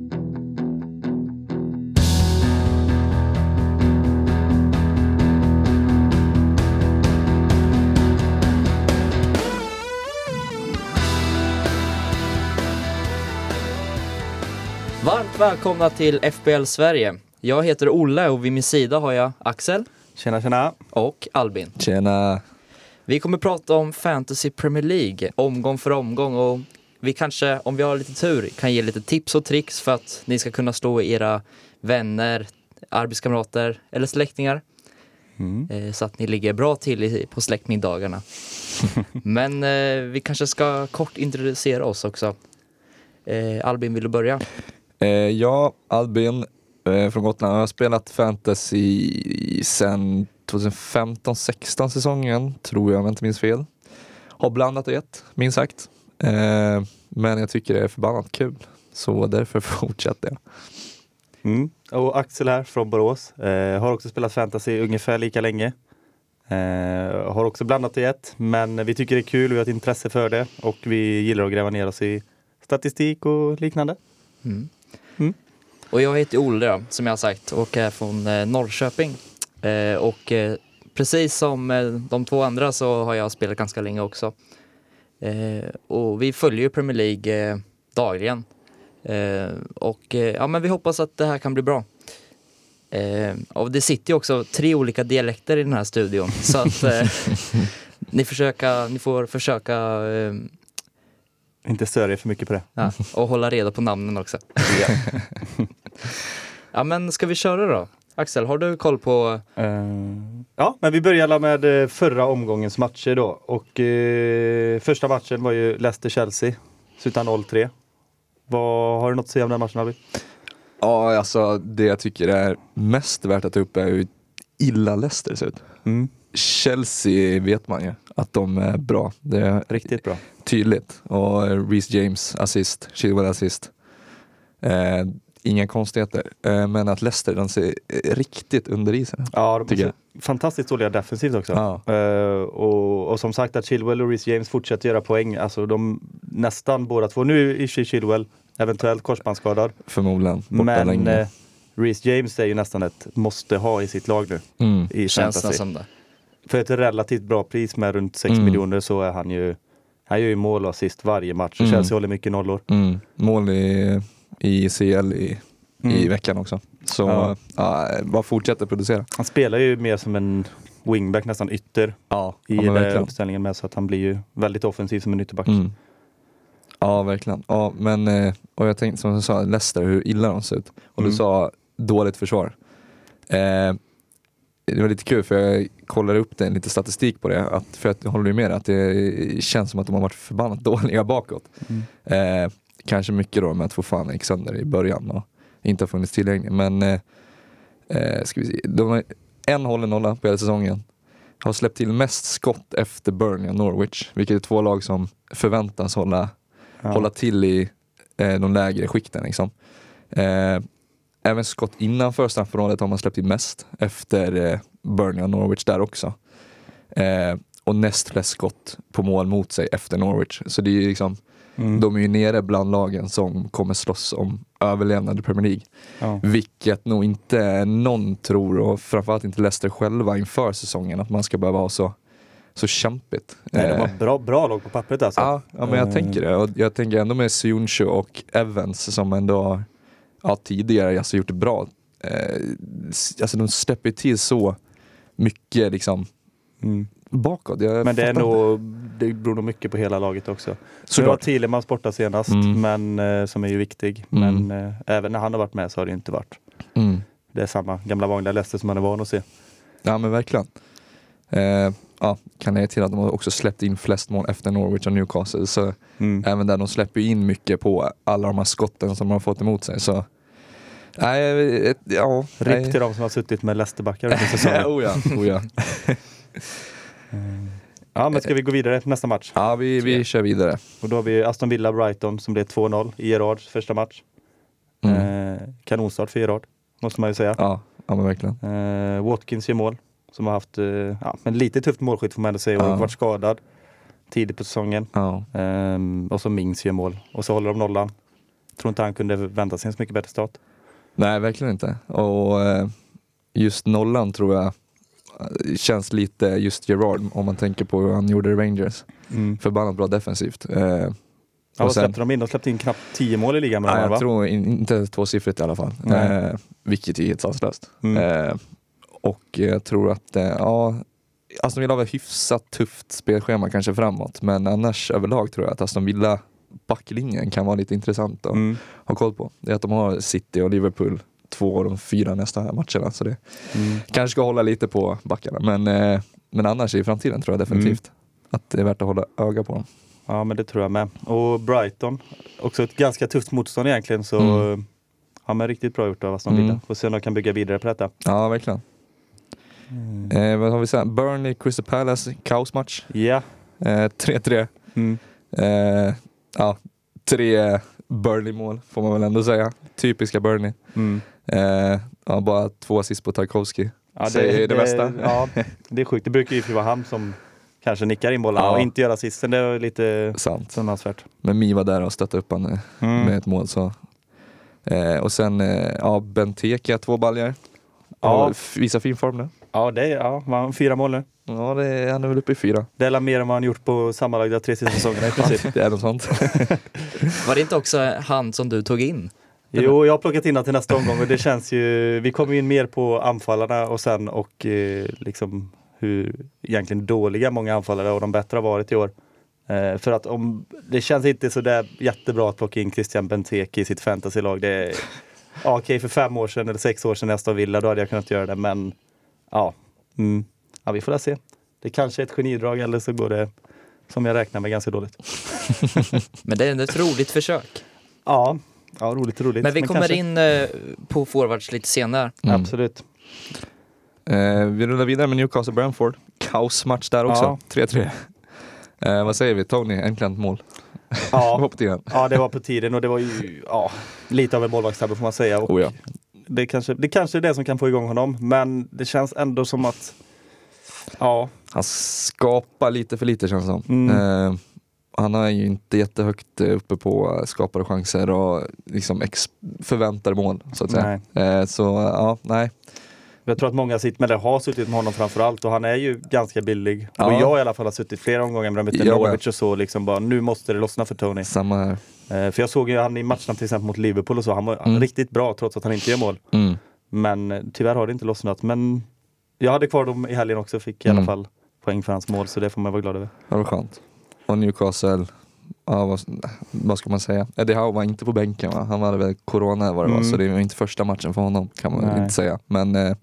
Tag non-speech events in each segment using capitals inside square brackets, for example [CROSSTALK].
Varmt välkomna till FBL Sverige. Jag heter Olle och vid min sida har jag Axel Tjena tjena! och Albin. Tjena! Vi kommer prata om Fantasy Premier League, omgång för omgång och vi kanske, om vi har lite tur, kan ge lite tips och tricks för att ni ska kunna slå era vänner, arbetskamrater eller släktingar. Mm. eh, Så att ni ligger bra till på släktmiddagarna. [LAUGHS] Men eh, vi kanske ska kort introducera oss också. Eh, Albin, vill du börja? Eh, jag, Albin eh, från Gotland, jag har spelat fantasy sen 2015-16 säsongen, tror jag om jag inte minns fel. Har blandat och gett, minst sagt. Eh, men jag tycker det är förbannat kul, så därför [LAUGHS] fortsätter jag. Mm. Och Axel här från Borås. Eh, har också spelat fantasy ungefär lika länge. Eh, har också blandat i ett, men vi tycker det är kul, vi har ett intresse för det och vi gillar att gräva ner oss i statistik och liknande. Mm. Mm. Och jag heter Olle då, som jag har sagt och är från eh, Norrköping. Eh, och eh, precis som eh, de två andra så har jag spelat ganska länge också. Eh, och vi följer ju Premier League eh, dagligen. Eh, och eh, ja, men vi hoppas att det här kan bli bra. Eh, och det sitter ju också tre olika dialekter i den här studion så att eh, [LAUGHS] ni, försöka, ni får försöka eh, Inte störa er för mycket på det. Ja, och hålla reda på namnen också. ja [LAUGHS] men ska vi köra då? Axel, har du koll på... Eh, ja, men vi börjar med eh, förra omgångens matcher då. Och eh, första matchen var ju Leicester-Chelsea. Slutade 0-3. Vad, har du något att säga om den matchen Albin? Ja, alltså det jag tycker är mest värt att ta upp är hur illa Leicester ser ut. Mm. Chelsea vet man ju att de är bra. Det är Riktigt bra. tydligt. Och Reece James assist, Chilwell assist. Eh, inga konstigheter. Eh, men att Leicester, de ser riktigt under isen. Ja, de Tycker är fantastiskt dåliga defensivt också. Ja. Eh, och, och som sagt att Chilwell och Reece James fortsätter göra poäng. Alltså de nästan båda två. Nu är i Chilwell eventuellt korsbandsskadad. Förmodligen. Borta Men länge. eh, Reece James är ju nästan ett måste ha i sitt lag nu. Mm. I Känns det fantasy. som det? För ett relativt bra pris med runt 6 Mm. miljoner så är han ju han gör ju mål och assist varje match och Mm. Chelsea håller mycket nollor. Mm. Mål i, i CL i, i Mm. veckan också. Så Ja. ja. bara fortsätter producera. Han spelar ju mer som en wingback, nästan ytter Ja, i ja, den verkligen. uppställningen med så att han blir ju väldigt offensiv som en ytterback. Mm. Ja, verkligen. Ja, men, eh, och jag tänkte som du sa, Leicester, hur illa de ser ut. Och du Mm. sa dåligt försvar. Eh, det var lite kul för jag kollade upp det, lite statistik på det. Att, för jag håller ju med att det känns som att de har varit förbannat [LAUGHS] dåliga bakåt. Mm. Eh, kanske mycket då med att få fan gick sönder i början och inte har funnits tillgänglig. Men eh, eh, ska vi se. De har en hållen nolla på hela säsongen. Har släppt till mest skott efter Burnley och Norwich. Vilket är två lag som förväntas hålla, Ja. hålla till i eh, de lägre skikten. Liksom. Eh, även skott innanför straffområdet har man släppt in mest efter eh, Burnley och Norwich där också. Eh, och näst flest skott på mål mot sig efter Norwich. Så det är ju liksom, Mm. de är ju nere bland lagen som kommer slåss om överlevnad i Premier League. Ja. Vilket nog inte någon tror och framförallt inte Leicester själva inför säsongen att man ska behöva ha så, så kämpigt. Nej, de Eh, har bra, bra lag på pappret alltså. Ja, ja men jag Eh. tänker det. Och jag tänker ändå med Sionchu och Evans som ändå har ja, tidigare alltså, gjort det bra. Eh, alltså de släpper till så mycket liksom Mm. Bakåt. Jag Men det är nog, det beror nog mycket på hela laget också. Så nu var. Thielemans borta senast, Mm. men, eh, som är ju viktig. Mm. Men eh, även när han har varit med så har det inte varit. Mm. Det är samma gamla vanliga Leicester som man är van att se. Ja men verkligen. Eh, ja, kan jag till att de har också släppt in flest mål efter Norwich och Newcastle. Så Mm. även där de släpper in mycket på alla de här skotten som de har fått emot sig. Så nej, ett, ja. Ripp till de som har suttit med Leicesterbackar under [LAUGHS] säsongen. oh ja, oh ja. [LAUGHS] Ja, men ska vi gå vidare till nästa match? ja vi, vi kör vidare. Och då har vi Aston Villa Brighton som blev 2-0 i Gerards första match. Mm. Eh, kanonstart för Gerard, måste man ju säga. Ja, ja men verkligen. Eh, Watkins gör mål, som har haft eh, ja, men lite tufft målskytt får man ändå säga och Ja. varit skadad tidigt på säsongen. Ja. Ehm, och så Mings gör mål och så håller de nollan. tror inte han kunde vänta sig en så mycket bättre start. Nej, verkligen inte. Och eh, just nollan tror jag känns lite just Gerard om man tänker på hur han gjorde i Rangers. Mm. Förbannat bra defensivt. Eh, Ja, vad släppte de in? De släppte in knappt 10 mål i ligan med Nej, jag va? tror in, inte tvåsiffrigt i alla fall. Nej. Eh, vilket är helt sanslöst. Mm. Eh, och jag tror att, eh, ja, Aston Villa har ett hyfsat tufft spelschema kanske framåt. Men annars överlag tror jag att Aston Villa backlinjen kan vara lite intressant att Mm. ha koll på. Det är att de har City och Liverpool två av de fyra nästa matcherna. Så det Mm. kanske ska hålla lite på backarna. Men, eh, men annars i framtiden tror jag definitivt Mm. att det är värt att hålla öga på dem. Ja, men det tror jag med. Och Brighton, också ett ganska tufft motstånd egentligen. Så Mm. ja, men riktigt bra gjort av Aston Mm. Villa. Får se om de kan bygga vidare på detta. Ja, verkligen. Eh, vad har vi sen? Burnley, Crystal Palace, kaosmatch. Ja. Eh, 3-3. Mm. Eh, ja, tre Burnley-mål får man väl ändå säga. Typiska Burnley. Mm. Eh, ja, bara två assist på Tarkovsky. Ja, Säger det mesta. Ja, [LAUGHS] det är sjukt. Det brukar ju vara han som kanske nickar in bollarna Ja. och inte göra assisten. Det är lite Sant. förvånansvärt. Men Mi var där och stöttade upp honom Mm. med ett mål. Så. Eh, och sen eh, ja, Benteke, två baljor. Ja. Ja. Visar fin form nu. Ja, det är, ja, man, fyra mål nu. Ja, det är, han är väl uppe i fyra. Det är mer än vad han gjort på sammanlagda tre sista [LAUGHS] säsongerna i princip. Det är något sånt. [LAUGHS] Var det inte också han som du tog in? Jo, jag har plockat in till nästa omgång och det känns ju, vi kommer in mer på anfallarna och sen och eh, liksom hur egentligen dåliga många anfallare och de bättre har varit i år. Eh, för att om, det känns inte så där jättebra att plocka in Christian Benteke i sitt fantasylag. Det är, ja, [LAUGHS] okej, för fem år sedan eller sex år sedan när jag stod Villa, då hade jag kunnat göra det, men ja, mm, ja vi får väl se. Det kanske är ett genidrag eller så går det som jag räknar med ganska dåligt. [LAUGHS] Men det är ändå ett roligt försök. Ja, ja roligt, roligt. Men vi kommer kanske- in eh, på forwards lite senare. Mm. Absolut. Eh, vi rullar vidare med Newcastle Brentford. Kaosmatch där också. Ja. 3-3. Eh, vad säger vi? Tony, äntligen ett mål. Det Ja, var på tiden. Ja, det var på tiden och det var ju ja, lite av en målvaktstabbe får man säga. Och Oh, ja. det, kanske, det kanske är det som kan få igång honom, men det känns ändå som att Ja, Han skapar lite för lite känns det som. Mm. Eh, han är ju inte jättehögt eh, uppe på skapade chanser och liksom ex- förväntade mål så att säga. Eh, så ja, nej. jag tror att många sitter det, har suttit med honom framförallt och han är ju ganska billig. Ja. Och jag i alla fall har suttit flera omgångar med mötte. Norwich och så liksom bara nu måste det lossna för Tony. Samma här. Eh, för jag såg ju han i matcherna till exempel mot Liverpool och så, han var Mm. riktigt bra trots att han inte gör mål. Mm. Men eh, tyvärr har det inte lossnat. Men jag hade kvar dem i helgen också, fick i alla Mm. fall poäng för hans mål så det får man vara glad över. Det var skönt. Och Newcastle, ja, vad, vad ska man säga? Eddie Howe var inte på bänken va? Han hade väl corona vad det var, Mm. så det var inte första matchen för honom kan man Nej. inte säga. Men eh,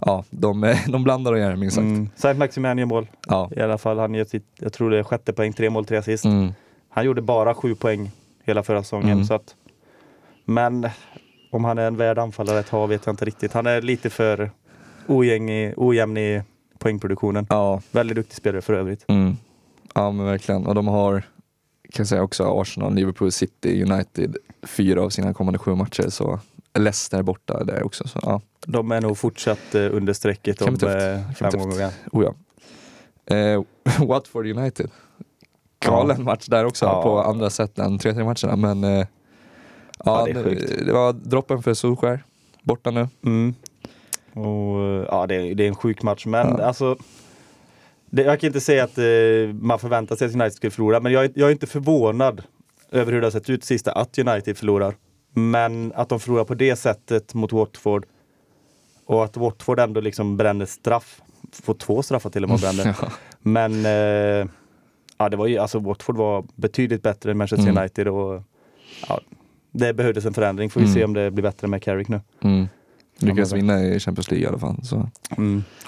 ja, de, eh, de blandar och gör minst sagt. Mm. Saint Maximin gör mål. Ja. I alla fall, han gör sitt, jag tror det är sjätte poäng, tre mål, tre assist. Mm. Han gjorde bara sju poäng hela förra säsongen. Mm. Så att, men om han är en värd anfallare att ha vet jag inte riktigt. Han är lite för ojämn i, ojämn i poängproduktionen. ja, Väldigt duktig spelare för övrigt. Mm. Ja men verkligen. Och de har, kan säga också, Arsenal, Liverpool, City, United, fyra av sina kommande sju matcher. Så Leicester borta där också. Så, ja. De är nog fortsatt eh, under strecket om eh, fem tufft. omgångar. Oh, ja. eh, [LAUGHS] Watford United. Galen match där också Ja. på andra sätt än 3-3 matcherna. Men eh, Ja, ja, det det, sjukt. det var droppen för Solskär. Borta nu. Mm. Och, eh, ja, det, är, det är en sjuk match, men Ja. alltså det, Jag kan inte säga att eh, man förväntar sig att United skulle förlora, men jag, är- jag är inte förvånad över hur det har sett ut sista att United förlorar. Men att de förlorar på det sättet mot Watford och att Watford ändå liksom bränner straff, får två straffar till och med bränner. [LAUGHS] Ja. Men eh, ja, det var ju, alltså Watford var betydligt bättre än Manchester Mm. United och ja, det behövdes en förändring. Får vi Mm. se om det blir bättre med Carrick nu. Mm. Lyckades men- vinna i Champions League i alla fall. Så,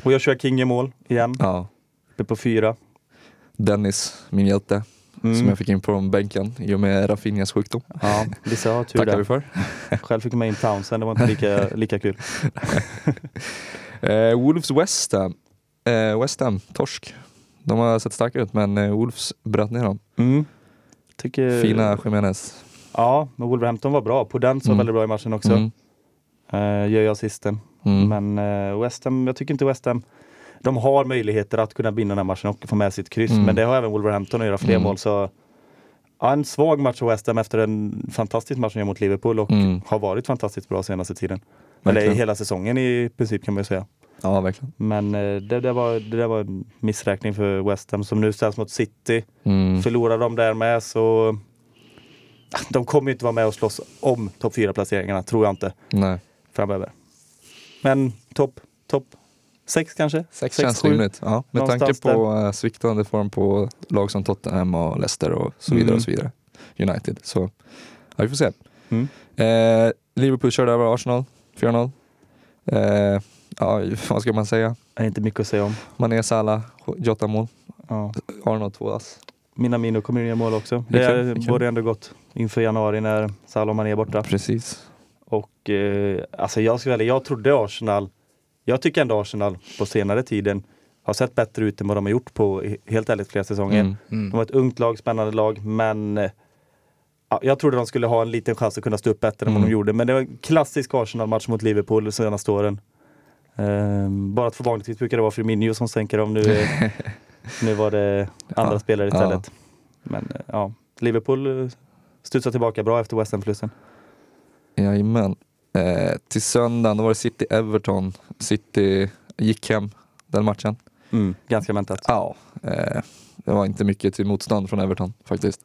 Och jag kör King i mål igen, ja. Uppe på fyra. Dennis, min hjälte, Mm. som jag fick in på bänken i och med Rafinhas sjukdom. Ja, vissa har tur [LAUGHS] Tackar vi för. Själv fick jag med in Townsend, det var inte lika, [LAUGHS] lika kul. [LAUGHS] Eh, Wolves West Ham. Eh, West Ham, torsk. De har sett starka ut men eh, Wolves bröt ner dem. Mm. Tycker, Fina Jiménez. Ja, men Wolverhampton var bra. På den så Mm. väldigt bra i matchen också. Mm. Eh, gör jag assisten. Mm. Men eh, West Ham, jag tycker inte West Ham de har möjligheter att kunna vinna den här matchen och få med sitt kryss. Mm. Men det har även Wolverhampton att göra fler Mm. mål. Så Ja, en svag match för West Ham efter en fantastisk match mot Liverpool och Mm. har varit fantastiskt bra senaste tiden. Eller Verkligen. hela säsongen i princip kan man ju säga. Ja, verkligen. Men eh, det, det, var, det där var en missräkning för West Ham som nu ställs mot City. Mm. Förlorar de där med så de kommer ju inte vara med och slåss om topp 4-placeringarna, tror jag inte, Nej. framöver. Men topp topp 6 kanske? Sex, Sex, känns rimligt. Ja, med Någonstans tanke på uh, sviktande form på lag som Tottenham och Leicester och så vidare Mm. och så vidare. United. Så ja, vi får se. Mm. Eh, Liverpool körde över Arsenal 4-0. Eh, ja, [LAUGHS] vad ska man säga? Är inte mycket att säga om. Mané, Salah, Jota mål. Ja. Arnold två ass. Minamino kommer in i mål också. Det Det det kul. borde ändå gått inför januari när Salah och Mané är borta. Precis. Och eh, alltså jag ska välja, jag trodde Arsenal, jag tycker ändå Arsenal på senare tiden har sett bättre ut än vad de har gjort på he- helt ärligt flera säsonger. Mm. Mm. De var ett ungt lag, spännande lag, men eh, ja, jag trodde de skulle ha en liten chans att kunna stå upp bättre än vad Mm. de gjorde. Men det var en klassisk Arsenal-match mot Liverpool de senaste åren. Ehm, bara att för vanligtvis brukar det vara Firmino som sänker dem. Nu, är- [LAUGHS] nu var det andra Ja, spelare ja. istället. Men eh, ja, Liverpool eh, studsar tillbaka bra efter West Ham-förlusten. Jajamän. Eh, till söndagen då var det City-Everton. City gick hem den matchen. Mm, ganska väntat. Ja, eh, det var inte mycket till motstånd från Everton faktiskt.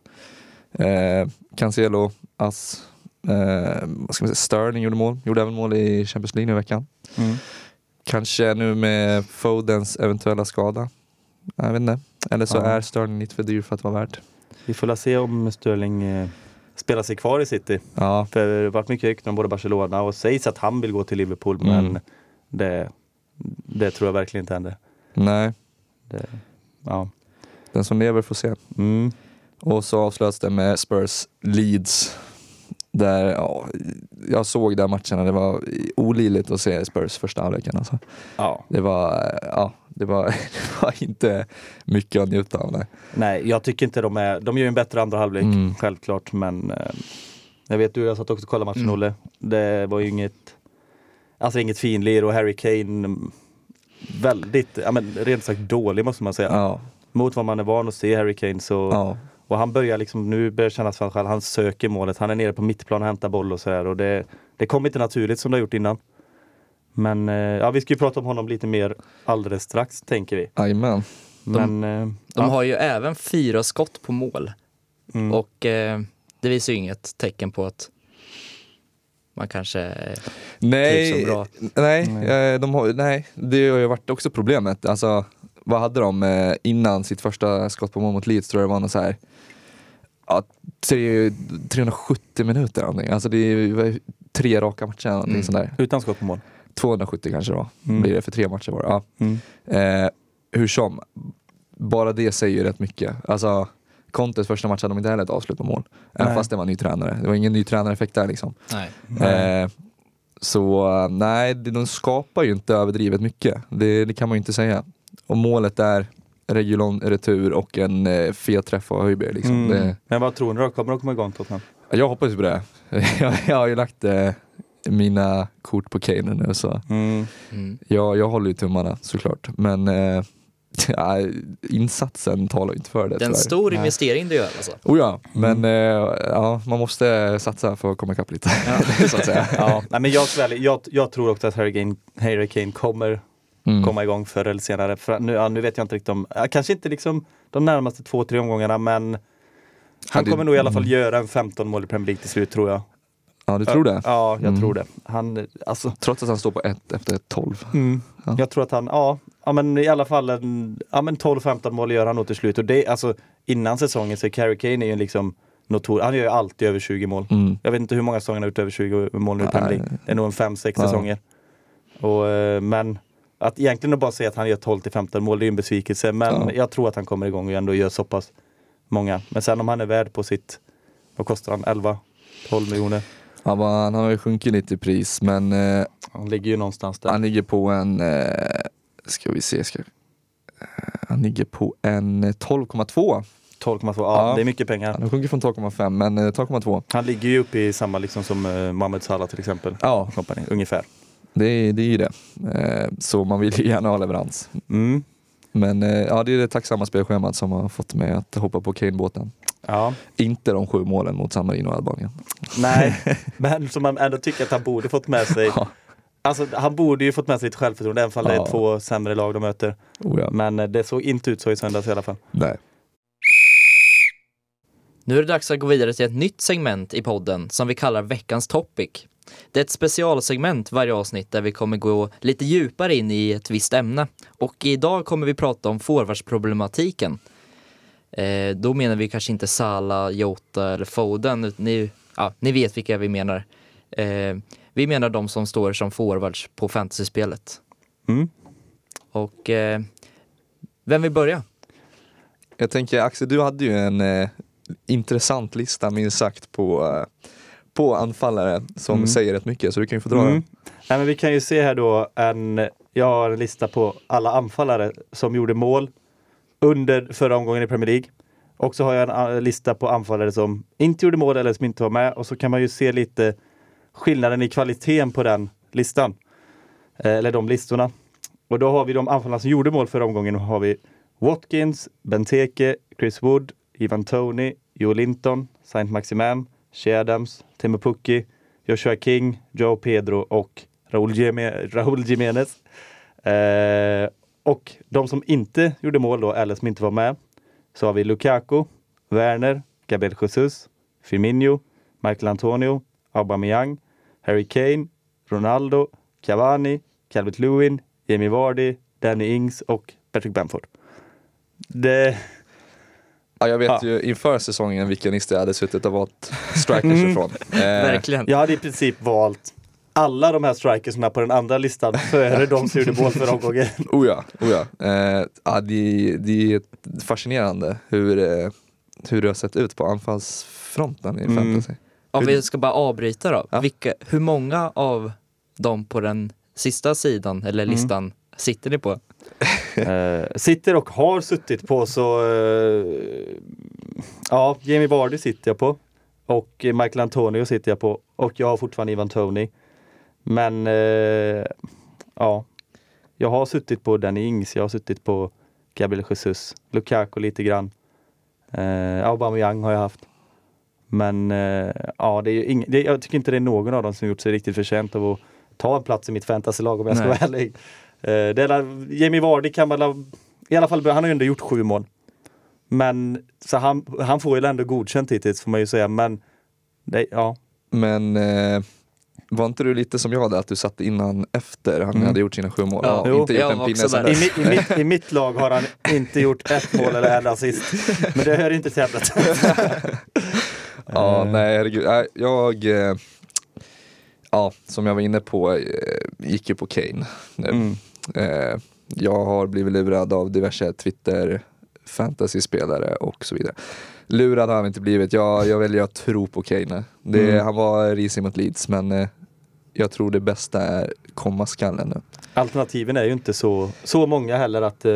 Eh, Cancelo, Ass, eh, vad ska man säga, Sterling gjorde mål. Gjorde även mål i Champions League i veckan. Mm. Kanske nu med Fodens eventuella skada. Jag vet inte. Eller så Ja. är Sterling lite för dyr för att vara värt. Vi får se om Sterling spelar sig kvar i City. Ja, För det har varit mycket rykten om både Barcelona och sägs att han vill gå till Liverpool Mm. men det, det tror jag verkligen inte händer. nej. Det, ja. Den som lever får se. Mm. Och så avslöts det med Spurs Leeds. Där, ja, jag såg den matchen och det var olidligt att se Spurs första halvleken. Alltså. ja. Det var, ja, det var, [LAUGHS] det var inte mycket att njuta av. Nej. Nej, jag tycker inte de är, de gör en bättre andra halvlek, Mm. självklart men eh, jag vet du, jag satt också och kollade matchen Mm. Olle. Det var ju inget, alltså inget finlir och Harry Kane mm, väldigt, ja men rent sagt dålig måste man säga. Ja, Mot vad man är van att se Harry Kane så ja, Och han börjar liksom, nu börjar kännas för honom själv, han söker målet, han är nere på mittplan och hämtar boll och sådär och det, det kommer inte naturligt som det har gjort innan. Men eh, ja, vi ska ju prata om honom lite mer alldeles strax tänker vi. jajamän. Men eh, De ja. har ju även fyra skott på mål Mm. och eh, det visar ju inget tecken på att man kanske Nej, Trivs så bra. nej, Nej. eh, de har, nej, det har ju varit också problemet. Alltså, vad hade de innan sitt första skott på mål mot Leeds tror jag det var något så här, ja, tre, 370 minuter någonting. Alltså det var ju tre raka matcher Mm. sånt där. Utan skott på mål. 270 kanske då, Mm. blir det för tre matcher var det. Ja. Mm. Eh, hur som, bara det säger ju rätt mycket. Alltså, Contes första match hade de inte heller ett avslut på mål. Även Nej. fast det var en ny tränare. Det var ingen ny tränareffekt där liksom. Nej. Eh, så nej, det- de skapar ju inte överdrivet mycket. Det, det kan man ju inte säga. Och målet är Regulon retur och en eh, fet träff av Höjberg. Liksom. Mm. Det, Men vad tror ni då? Kommer de komma igång Tottenham? jag hoppas på det. [LAUGHS] jag, jag har ju lagt eh, mina kort på Kane nu så Mm. Mm. jag, jag håller ju tummarna såklart. Men eh, [LAUGHS] ja, insatsen talar ju inte för det. Det är en tyvärr. stor Nej. investering du gör alltså. Oh ja, men Mm. eh, ja, man måste satsa för att komma ikapp lite. [LAUGHS] så att säga. [LAUGHS] Ja, nej, men jag, tror också att Harry Kane, Harry Kane kommer Mm. komma igång förr eller senare. För nu, ja, nu vet jag inte riktigt om, ja, kanske inte liksom de närmaste två, tre omgångarna men han Ja, kommer nog i alla fall mm. göra en 15 mål i Premier League till slut tror jag. Ja, du tror det? Ja, jag Mm. tror det. Han, alltså, Trots att han står på ett efter 12. Ja. Jag tror att han, ja, ja men i alla fall en, ja, men 12-15 mål gör han nog till slut. Och det, alltså, innan säsongen så är Harry Kane är ju liksom notor, han gör ju alltid över 20 mål. Mm. Jag vet inte hur många säsonger han har gjort över 20 mål nu i Premier League. Det är nog en 5-6 Ja. säsonger. Och, eh, men att egentligen bara säga att han gör 12-15 mål, det är ju en besvikelse. Men Ja. jag tror att han kommer igång och ändå gör så pass många. Men sen om han är värd på sitt, vad kostar han? 11-12 miljoner? Han, var, han har ju sjunkit lite i pris men eh, Han ligger ju någonstans där. han ligger på en, eh, ska vi se, ska, eh, han ligger på en eh, 12,2. 12,2, ja, Ja. det är mycket pengar. Han har sjunkit från 12,5 men eh, 12,2. Han ligger ju uppe i samma liksom som uh, Mohamed Salah till exempel. Ja, Company, ungefär. det, är- det är ju det. Eh, så man vill ju gärna ha leverans. Mm. Men eh, ja, det är det tacksamma spelschemat som har fått mig att hoppa på Kane-båten. Ja. Inte de sju målen mot San Marino och Albanien. Nej, [LAUGHS] men som man ändå tycker att han borde fått med sig. Ja. Alltså han borde ju fått med sig lite självförtroende även om det Ja. är två sämre lag de möter. Oh ja. Men eh, det såg inte ut så i söndags i alla fall. Nej. Nu är det dags att gå vidare till ett nytt segment i podden som vi kallar veckans topic. Det är ett specialsegment varje avsnitt där vi kommer gå lite djupare in i ett visst ämne. Och idag kommer vi prata om forwardsproblematiken. Eh, då menar vi kanske inte Sala, Jota eller Foden. Ni, ja, ni vet vilka vi menar. Eh, vi menar de som står som forwards på fantasyspelet. Mm. Och eh, vem vill börja? Jag tänker Axel, du hade ju en eh, intressant lista minst sagt på, eh, på anfallare som Mm. säger rätt mycket så du kan ju få dra Mm. den. Nej, men vi kan ju se här då en, jag har en lista på alla anfallare som gjorde mål under förra omgången i Premier League. Och så har jag en eh, lista på anfallare som inte gjorde mål eller som inte var med. Och så kan man ju se lite skillnaden i kvaliteten på den listan. Eh, eller de listorna. Och då har vi de anfallarna som gjorde mål förra omgången. Då har vi Watkins, Benteke, Chris Wood, Ivan Tony, Joe Linton, Saint Maximin, Shea Adams, Timo Pukki, Joshua King, Joe Pedro och Raúl, Raúl Jiménez. Eh, och de som inte gjorde mål då, eller som inte var med, så har vi Lukaku, Werner, Gabriel Jesus, Firmino, Michael Antonio, Aubameyang, Harry Kane, Ronaldo, Cavani, Calvert Lewin, Jamie Vardy, Danny Ings och Patrick Bamford. Det, Ja, jag vet Ja. ju inför säsongen vilken lista jag hade suttit och valt strikers [LAUGHS] ifrån. Eh, Verkligen. jag hade i princip valt alla de här strikersna på den andra listan före de som gjorde mål förra omgången. [LAUGHS] Oh ja, oh ja. Eh, ja det, det är fascinerande hur, eh, hur det har sett ut på anfallsfronten i Mm. fantasy. Om vi ska bara avbryta då. Ja. Vilka, hur många av dem på den sista sidan eller Mm. listan sitter ni på? [LAUGHS] Eh, sitter och har suttit på så eh, ja, Jamie Vardy sitter jag på och Michael Antonio sitter jag på och jag har fortfarande Ivan Tony. Men eh, ja, jag har suttit på Danny Ings, jag har suttit på Gabriel Jesus, Lukaku lite grann. Eh, Aubameyang har jag haft. Men eh, ja, det är ing- det, jag tycker inte det är någon av dem som gjort sig riktigt förtjänt av att ta en plats i mitt fantasylag om jag ska Nej. vara ärlig. Eh, det är, Jamie Vardy kan man i alla fall, han har ju ändå gjort sju mål. Men så han, han får ju ändå godkänt hittills får man ju säga. Men det, ja, Men eh, var inte du lite som jag där, att du satte innan efter han Mm. hade gjort sina sju mål? Ja, och jo, inte gjort en pinne sen där. i, i, mitt, I mitt lag har han inte gjort ett mål eller en assist. Men det hör inte till ämnet. [LAUGHS] Ja, nej herregud. Jag, eh, ja, som jag var inne på, eh, gick ju på Kane nu. Mm. Eh, jag har blivit lurad av diverse Twitter fantasyspelare och så vidare. Lurad har han inte blivit, jag, jag väljer att tro på Kane. Det, Mm. Han var risig mot Leeds men eh, jag tror det bästa är komma skallen nu. Alternativen är ju inte så, så många heller att eh,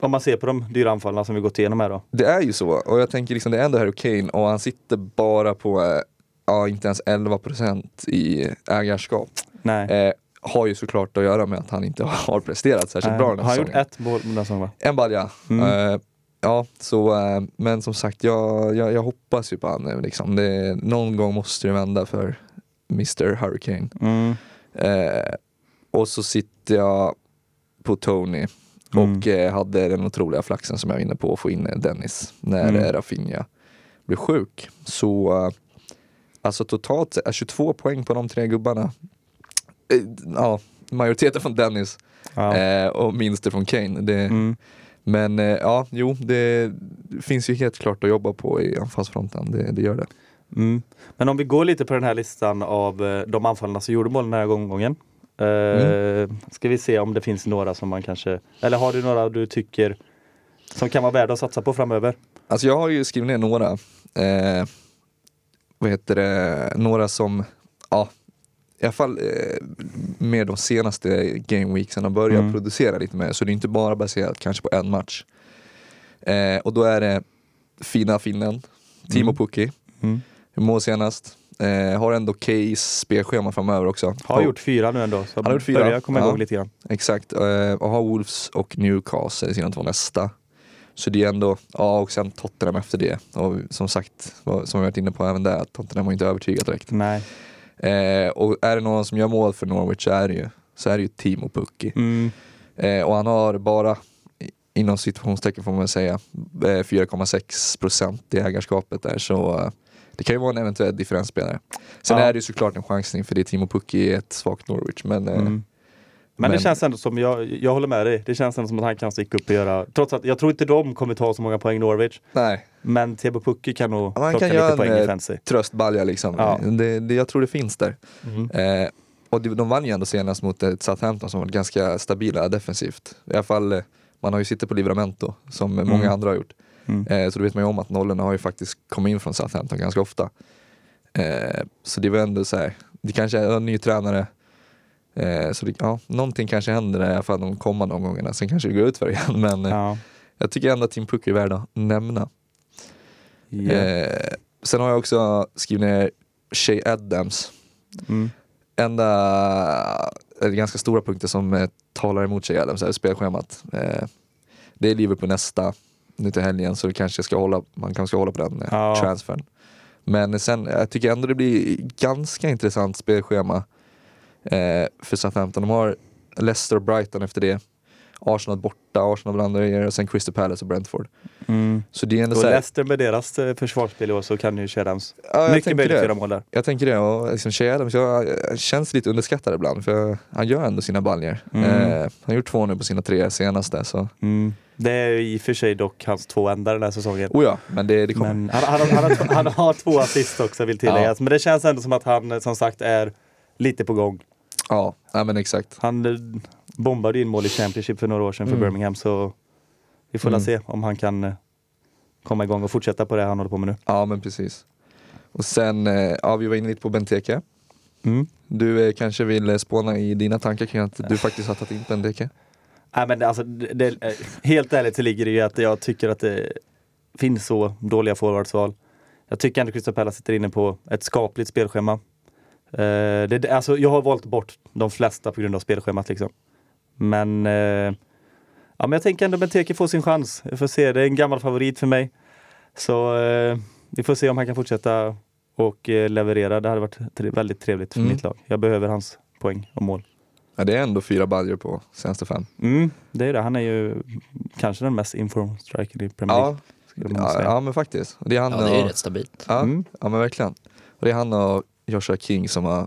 om man ser på de dyra anfallarna som vi gått igenom här då. Det är ju så och jag tänker liksom det är ändå Harry Kane och han sitter bara på, eh, ja inte ens 11% i ägarskap. Nej. Eh, har ju såklart att göra med att han inte [LAUGHS] har presterat särskilt Nej. bra den här har han gjort säsongen. ett mål den här säsongen va? En balja. Mm. Ja, så, eh, men som sagt jag, jag, jag hoppas ju på han nu liksom. Det, någon gång måste det vända för Mr Hurricane. Mm. Eh, och så sitter jag på Tony Mm. och eh, hade den otroliga flaxen som jag var inne på att få in Dennis när Mm. mm. Rafinha blev sjuk. Så eh, alltså totalt sett, eh, 22 poäng på de tre gubbarna. Ja, majoriteten från Dennis Ja. och minst från Kane. Det, Mm. Men eh, ja, jo, det finns ju helt klart att jobba på i anfallsfronten. Det, det gör det. Mm. Men om vi går lite på den här listan av eh, de anfallarna som gjorde mål den här omgången. Eh, Mm. Ska vi se om det finns några som man kanske, eller har du några du tycker som kan vara värda att satsa på framöver? Alltså jag har ju skrivit ner några, eh, vad heter det, några som, ja, i alla fall eh, med de senaste gameweeksen har börjat Mm. producera lite mer. Så det är inte bara baserat kanske på en match. Eh, och då är det fina finnen, Timo Mm. Pukki, Mm. mål senast. Eh, har ändå okej spelschema framöver också. Har gjort fyra nu ändå, så Han har gjort fyra. börjar komma igång Ja. lite grann. Exakt, eh, och har Wolves och Newcastle i sina två nästa. Så det är ändå, ja och sen Tottenham efter det. Och som sagt, som vi varit inne på även där, att Tottenham har inte övertygat direkt. Nej. Eh, och är det någon som gör mål för Norwich så är det ju, så är det ju Timo Pukki. Mm. Eh, och han har bara, i- inom situationstecken får man säga, eh, 4,6 procent i ägarskapet där. Så eh, det kan ju vara en eventuell differensspelare. Sen Ja. är det ju såklart en chansning för det är Timo Pukki i ett svagt Norwich. Men eh, Mm. Men, det Men- känns ändå som, jag, jag håller med dig, det känns ändå som att han kan sticka upp och göra, trots att jag tror inte de kommer ta så många poäng Norwich, nej, men Tebo Pukki kan nog Ja, plocka kan lite poäng i eh, fantasy. tröstbalja liksom. Ja. Det, det, jag tror det finns där. Mm. Eh, och de, vann ju ändå senast mot ett Southampton som var ganska stabila defensivt. I alla fall, eh, man har ju suttit på Livramento som många Mm. andra har gjort. Mm. Eh, så då vet man ju om att nollorna har ju faktiskt kommit in från Southampton ganska ofta. Eh, så det var ändå så här, det kanske är en ny tränare. Eh, så det, ja, någonting kanske händer där, i alla fall de kommande omgångarna. Sen kanske det går ut för igen. [LAUGHS] Men eh, Ja. jag tycker ändå att Tim Puck är värd att nämna. Eh, sen har jag också skrivit ner Shay Adams. Mm. Enda, eller ganska stora punkter som eh, talar emot Shay Adams är spelschemat. Eh, det är Liverpool nästa nu till helgen så det kanske ska hålla, man kanske ska hålla på den eh, Ja. transfern. Men sen, jag tycker ändå det blir ganska intressant spelschema eh, för Southampton. De har Leicester och Brighton efter det. Arsenal borta, Arsenal bland andra och sen Crystal Palace och Brentford. Mm. Så det är ändå Och så här, Leicester med deras eh, försvarsspel i år så kan ju Shadams ja, mycket möjligt göra mål där. Jag tänker det och liksom Shea Adams, jag, jag känns lite underskattad ibland för han gör ändå sina baljor. Mm. Eh, han har gjort två nu på sina tre senaste så, Mm. Det är i och för sig dock hans två enda den här säsongen. oh ja, men det, det kommer. Men han, han, han, har, han har två assist också vill [LAUGHS] tilläggas. Men det känns ändå som att han eh, som sagt är lite på gång. Ja, nej, men exakt. Han eh, bombade in mål i Championship för några år sedan för Mm. Birmingham så vi får Mm. se om han kan eh, komma igång och fortsätta på det han håller på med nu. Ja men precis. Och sen, eh, ja vi var inne lite på Benteke. Mm. Du kanske vill spåna i dina tankar kring att du faktiskt har tagit in Benteke? Nej, men alltså, det, helt ärligt så ligger det ju att jag tycker att det finns så dåliga forwardsval. Jag tycker ändå Crystal Palace sitter inne på ett skapligt spelschema. Eh, det, alltså, jag har valt bort de flesta på grund av spelschemat. Liksom. Men, eh, ja, men jag tänker ändå Benteke får sin chans. Jag får se, det är en gammal favorit för mig. Så eh, vi får se om han kan fortsätta och eh, leverera. Det hade varit tre- väldigt trevligt för Mm. mitt lag. Jag behöver hans poäng och mål. Ja det är ändå fyra baljor på senaste fem. Mm, det är det. Han är ju kanske den mest informed strikern i Premier League. Ja, ja, ja men faktiskt. Det är han Ja, det är ju och, rätt stabilt. ja, Mm. ja men verkligen. Och det är han och Joshua King som har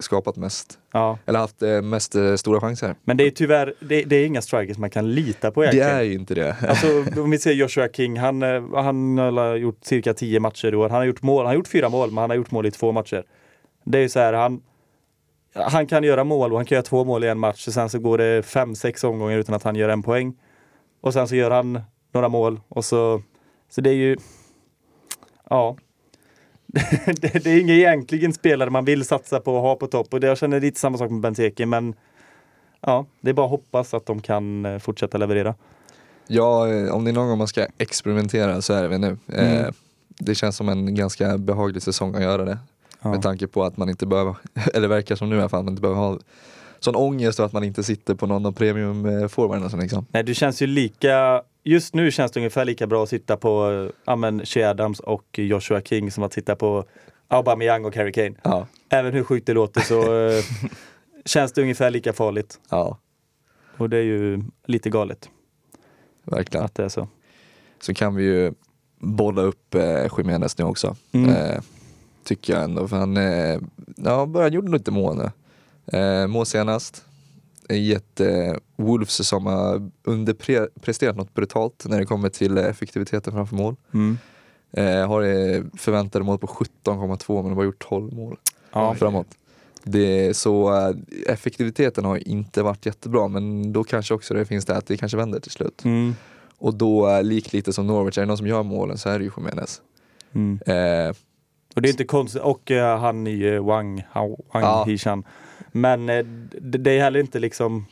skapat mest, Ja. eller haft eh, mest eh, stora chanser. Men det är tyvärr det, det är inga strikers man kan lita på Det egentligen. är ju inte det. [LAUGHS] Alltså, om vi ser Joshua King, han, eh, han har gjort cirka 10 matcher i år. Han har gjort mål, han har gjort fyra mål, men han har gjort mål i två matcher. Det är ju så här, han, han kan göra mål och han kan göra två mål i en match. Och sen så går det fem, sex omgångar utan att han gör en poäng. Och sen så gör han några mål och så, så det är ju, ja. [LAUGHS] det, det är ingen egentligen spelare man vill satsa på och ha på topp och det, jag känner lite samma sak med Benteke men ja, det är bara att hoppas att de kan eh, fortsätta leverera. Ja, eh, om det är någon gång man ska experimentera så är det väl nu. Eh, Mm. det känns som en ganska behaglig säsong att göra det. Ja. Med tanke på att man inte behöver, [LAUGHS] eller verkar som nu i alla fall, man inte behöver ha sån ångest och att man inte sitter på någon av premiumforwarderna. Liksom. Nej, det känns ju lika, just nu känns det ungefär lika bra att sitta på eh, ja, men Shea Adams och Joshua King som att sitta på Aubameyang och Harry Kane. Ja, Även hur sjukt det låter så [LAUGHS] eh, känns det ungefär lika farligt. ja, Och det är ju lite galet verkligen. att det är så. Så kan vi ju bolla upp eh, Jiménez nu också. Mm. Eh, tycker jag ändå, för han eh, ja, började gjorde lite mål nu. Eh, mål senast i ett eh, Wolves som har underpresterat något brutalt när det kommer till effektiviteten framför mål. Mm. Eh, har eh, förväntade mål på 17,2 men har bara gjort 12 mål Ja. framåt. Det så eh, effektiviteten har inte varit jättebra men då kanske också det finns det att det kanske vänder till slut. Mm. Och då, eh, likt lite som Norwich, är det någon som gör målen så är det ju Jiménez. Mm. Eh, Och det är inte konstigt, och eh, han i uh, Wang, Wang Ja. Hishan. Men eh, det, är heller inte liksom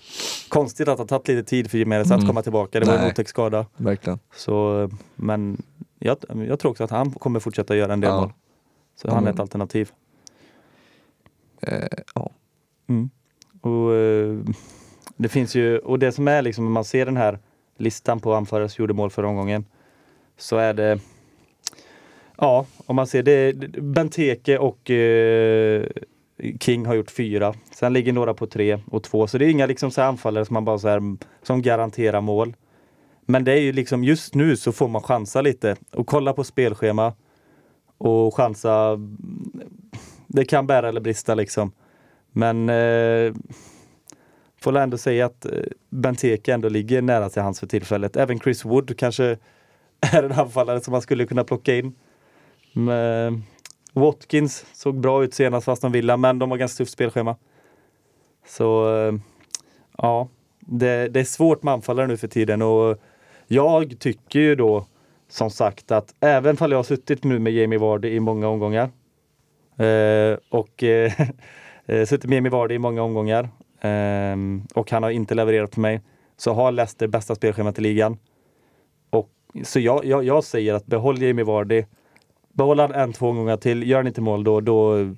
konstigt att det har tagit lite tid för Jiménez att Mm. komma tillbaka. Det var en otäck skada. verkligen. Så, eh, men jag, jag tror också att han kommer fortsätta göra en del Ja. mål. Så Ja, han är ett alternativ. Eh, ja. Och, eh, det finns ju, och det som är liksom, man ser den här listan på anfallare som gjorde mål förra omgången så är det Ja, om man ser det, Benteke och eh, King har gjort fyra. Sen ligger några på tre och två. Så det är inga liksom så anfallare som man bara så här, som garanterar mål. Men det är ju liksom just nu så får man chansa lite och kolla på spelschema och chansa. Det kan bära eller brista liksom. Men eh, får ändå säga att eh, Benteke ändå ligger nära till hans för tillfället. Även Chris Wood kanske [LAUGHS] är en anfallare som man skulle kunna plocka in. Men Watkins såg bra ut senast fast de Villa, men de har ganska tufft spelschema. Så eh, ja, det, det, är svårt med anfallare nu för tiden och jag tycker ju då som sagt att även om jag har suttit nu med Jamie Vardy i många omgångar eh, och eh, [LAUGHS] eh, suttit med Jamie Vardy i många omgångar eh, och han har inte levererat för mig så har Leicester bästa spelschemat i ligan. Och, så jag, jag, jag säger att behåll Jamie Vardy Behåller han en, två omgångar till, gör han inte mål då, då,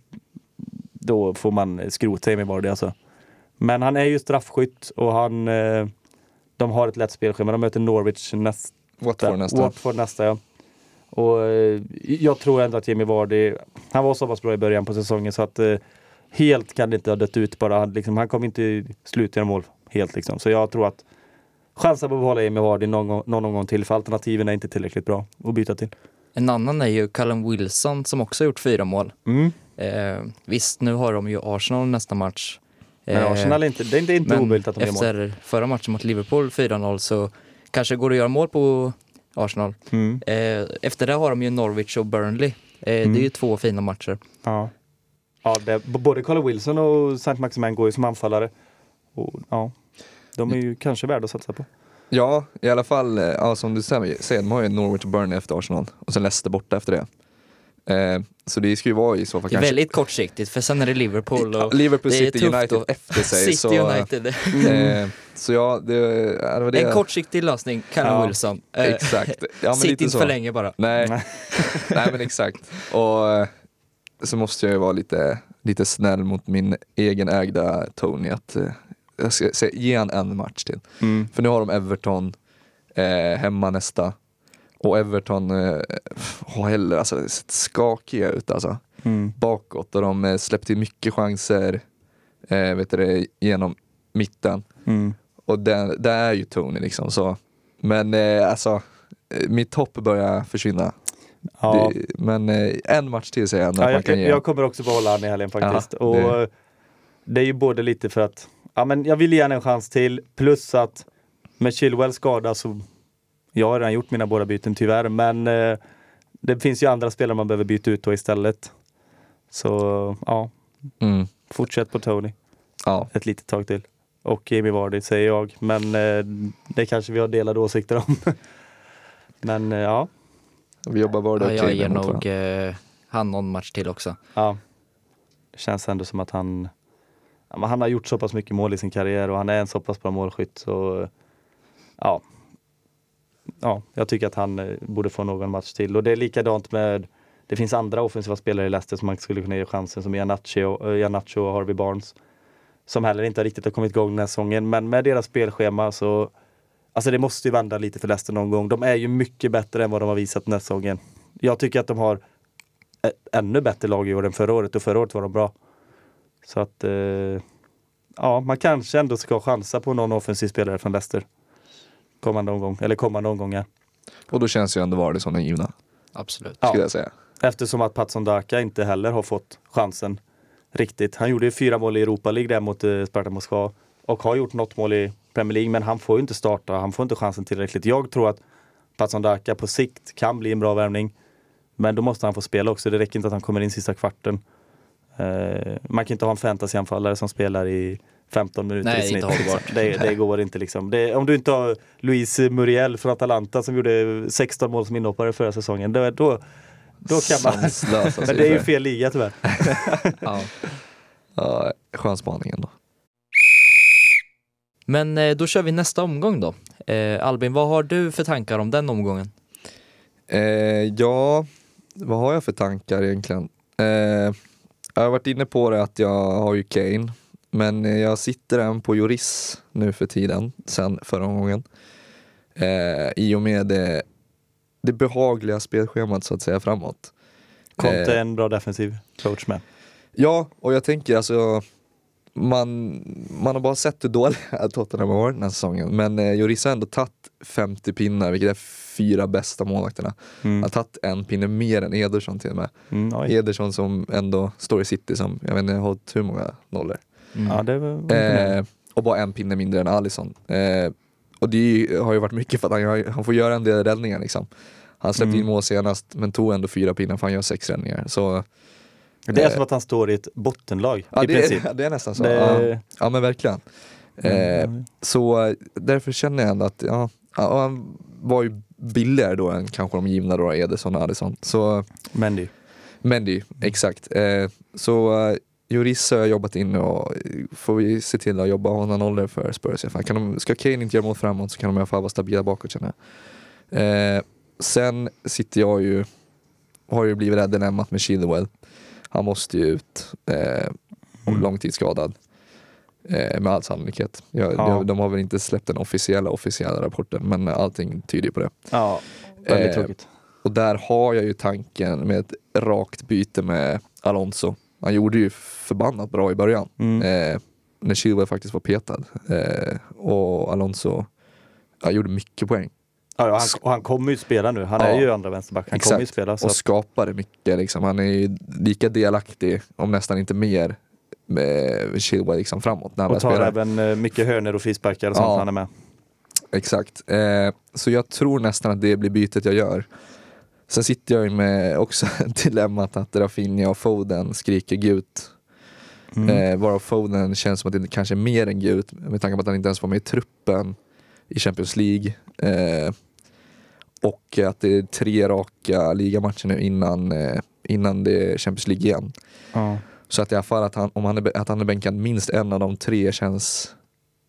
då får man skrota Jamie Vardy alltså. Men han är ju straffskytt och han, eh, de har ett lätt spelschema. De möter Norwich nästa. Watford nästa. Watford nästa ja. Och eh, jag tror ändå att Jamie Vardy, han var så pass bra i början på säsongen så att eh, helt kan det inte ha dött ut bara. Han, liksom, han kommer inte sluta göra mål helt liksom. Så jag tror att chansen på att behålla Jamie Vardy någon, någon gång till för alternativen är inte tillräckligt bra att byta till. En annan är ju Callum Wilson som också har gjort fyra mål. Mm. Eh, visst, nu har de ju Arsenal nästa match. Men Eh, Arsenal är inte, det är inte, inte men omöjligt att de gör mål. efter förra matchen mot Liverpool 4-0 så kanske går det att göra mål på Arsenal. Mm. Eh, efter det har de ju Norwich och Burnley. Mm. Det är ju två fina matcher. Ja. Ja, det, både Carl Wilson och St. Maximin går ju som anfallare. Och, ja, de är ju kanske värda att satsa på. Ja, i alla fall, eh, ja, som du säger, de har ju Norwich och Burnley efter Arsenal och sen Leicester borta efter det. Eh, så det ska ju vara i så fall Det är kanske... väldigt kortsiktigt för sen är det Liverpool och Liverpool, det City, United att- efter sig. [LAUGHS] City så, United. Eh, så ja, det, ja, det var det. En kortsiktig lösning, Callum Ja, Wilson. Eh, Exakt. Ja, men Sitt lite inte så. för länge bara. Nej, Nej. [LAUGHS] nej men exakt. Och eh, så måste jag ju vara lite, lite snäll mot min egen ägda Tony. Att, eh, jag ska säga, ge han en match till. Mm. För nu har de Everton eh, hemma nästa. Och Everton eh, har heller alltså, sett skakiga ut alltså. Mm. Bakåt och de eh, släppte mycket chanser eh, vet du genom mitten. Mm. Och det är ju Tony liksom. Så. Men eh, alltså, eh, mitt hopp börjar försvinna. Ja. Det, men eh, en match till säger jag Ja, att man jag, kan ge. jag kommer också behålla han i helgen faktiskt. Ja, och det- det är ju både lite för att ja, men jag vill ge en chans till plus att med Chilwell skada så jag har redan gjort mina båda byten tyvärr men eh, det finns ju andra spelare man behöver byta ut då istället. Så ja, Mm. fortsätt på Tony Ja. ett litet tag till. Och Jamie Vardy säger jag, men eh, det kanske vi har delade åsikter om. [LAUGHS] men eh, ja, Vi jobbar vardag Ja, och jag ger nog eh, han någon match till också. ja. Det känns ändå som att han ja, han har gjort så pass mycket mål i sin karriär och han är en så pass bra målskytt. Så, ja. ja, jag tycker att han eh, borde få någon match till. Och det är likadant med det finns andra offensiva spelare i Leicester som man skulle kunna ge chansen som Ianacho, eh, Ianacho och Harvey Barnes. Som heller inte riktigt har kommit igång den här säsongen. Men med deras spelschema så Alltså det måste ju vända lite för Leicester någon gång. De är ju mycket bättre än vad de har visat den här säsongen. Jag tycker att de har ett ännu bättre lag i år än förra året och förra året var de bra. Så att eh, ja, man kanske ändå ska chansa på någon offensiv spelare från Leicester. Kommande omgång, eller kommande omgångar. Och då känns ju ändå Vardy som den givna, Absolut. Ja. skulle jag säga. Eftersom att Patson Daka inte heller har fått chansen riktigt. Han gjorde ju fyra mål i Europa League där mot eh, Sparta Moskva och har gjort något mål i Premier League men han får ju inte starta, han får inte chansen tillräckligt. Jag tror att Patson Daka på sikt kan bli en bra värvning. Men då måste han få spela också, det räcker inte att han kommer in sista kvarten. Eh, man kan inte ha en fantasyanfallare som spelar i 15 minuter Nej, i snitt. inte hållbart. Det, det [LAUGHS] går inte liksom. Det, om du inte har Luis Muriel från Atalanta som gjorde 16 mål som inhoppare förra säsongen, då, då, då kan man... [LAUGHS] Men det är ju fel liga tyvärr. [LAUGHS] ja. ja, skön spaning ändå. Men eh, då kör vi nästa omgång då. Eh, Albin, vad har du för tankar om den omgången? Eh, ja, vad har jag för tankar egentligen? Eh, jag har varit inne på det att jag har ju Kane, men eh, jag sitter än på Juris nu för tiden, sen förra omgången. Eh, I och med det, det behagliga spelschemat så att säga framåt. Conte Eh. är en bra defensiv coach med. Ja, och jag tänker alltså man, man har bara sett hur dåliga [LAUGHS] Tottenham har varit den här säsongen. Men eh, Lloris har ändå tagit 50 pinnar, vilket är fyra bästa målvakterna. Han Mm. har tagit en pinne mer än Ederson till och med. Mm, oj. Ederson som ändå står i city som, jag vet inte, har hållit hur många nollor. Mm. Ja, det var. Eh, och bara en pinne mindre än Alisson. Eh, och det ju- har ju varit mycket för att han, han får göra en del räddningar liksom. Han släppte Mm. in mål senast men tog ändå fyra pinnar för han gör sex räddningar. Så, det är eh, som att han står i ett bottenlag ja, i det, princip. är, [LAUGHS] det är nästan så. Det- Ja, ja men verkligen. Eh, så eh, därför känner jag ändå att ja, han var ju billigare då än kanske de givna då, Ederson och Alisson. Så Mendy. Mendy, exakt. Eh, så eh, Juris har jag jobbat in och eh, får vi se till att jobba hålla nollor för Spurs i alla fall. Kan de, ska Kane inte göra mål framåt så kan de i alla fall vara stabila bakåt känner jag. Eh, sen sitter jag ju, har ju blivit rädd dilemmat med Chilwell. Han måste ju ut eh, och Mm. långtidsskadad. Eh, med all sannolikhet. Jag, Ja. de, de har väl inte släppt den officiella officiella rapporten men allting tyder på det. Ja, väldigt Eh, tråkigt. Och där har jag ju tanken med ett rakt byte med Alonso. Han gjorde ju förbannat bra i början. Mm. Eh, när Chilwell faktiskt var petad. Eh, och Alonso ja, gjorde mycket poäng. Ja, han, och han kommer ju spela nu. Han Ja. är ju andra vänsterback. Han kommer ju Exakt. spela. Så Och att, skapade mycket. Liksom. Han är ju lika delaktig, om nästan inte mer, med Chilwell liksom framåt när och tar spelar. även eh, mycket hörnor och frisparkar och sånt Ja. han är med. Exakt. Eh, så jag tror nästan att det blir bytet jag gör. Sen sitter jag ju med också [LAUGHS] dilemmat att Rafinha och Foden skriker gult. Mm. Eh, varav Foden känns som att det kanske är mer än gult med tanke på att han inte ens var med i truppen i Champions League. Eh, och att det är tre raka ligamatcher nu innan, eh, innan det är Champions League igen. Ja. Så att i alla fall att han, om han är, att han är bänkad minst en av de tre känns,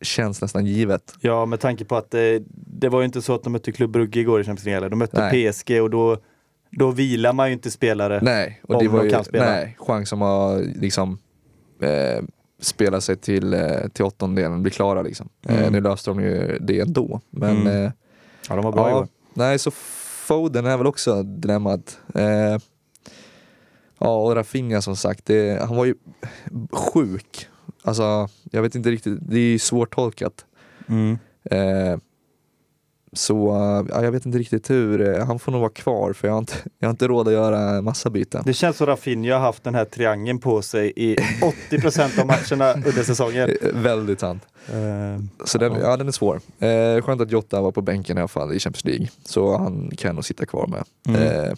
känns nästan givet. ja, med tanke på att eh, det var ju inte så att de mötte Klubb Brugge igår i Champions League. heller. De mötte Nej. PSG och då, då vilar man ju inte spelare. Nej, och det var ju kan spela. nej, chans som har liksom eh, spela sig till, eh, till åttondelen, bli klara liksom. Eh, Mm. nu löste de ju det ändå. Men Mm. eh, Ja, de var bra ja, nej, så Foden är väl också dilemmat. Eh, ja, och Rafinha som sagt, det, han var ju sjuk. Alltså, jag vet inte riktigt, det är ju svårtolkat. Mm. Eh, så eh, ja, jag vet inte riktigt hur, eh, han får nog vara kvar för jag har inte, jag har inte råd att göra massa byten. Det känns som Rafinha har haft den här triangeln på sig i 80% av matcherna [LAUGHS] under säsongen. Eh, Väldigt sant. Eh, Så den, ja, den är svår. Eh, skönt att Jota var på bänken i alla fall i Champions League. Så han kan nog sitta kvar med. Mm. Eh,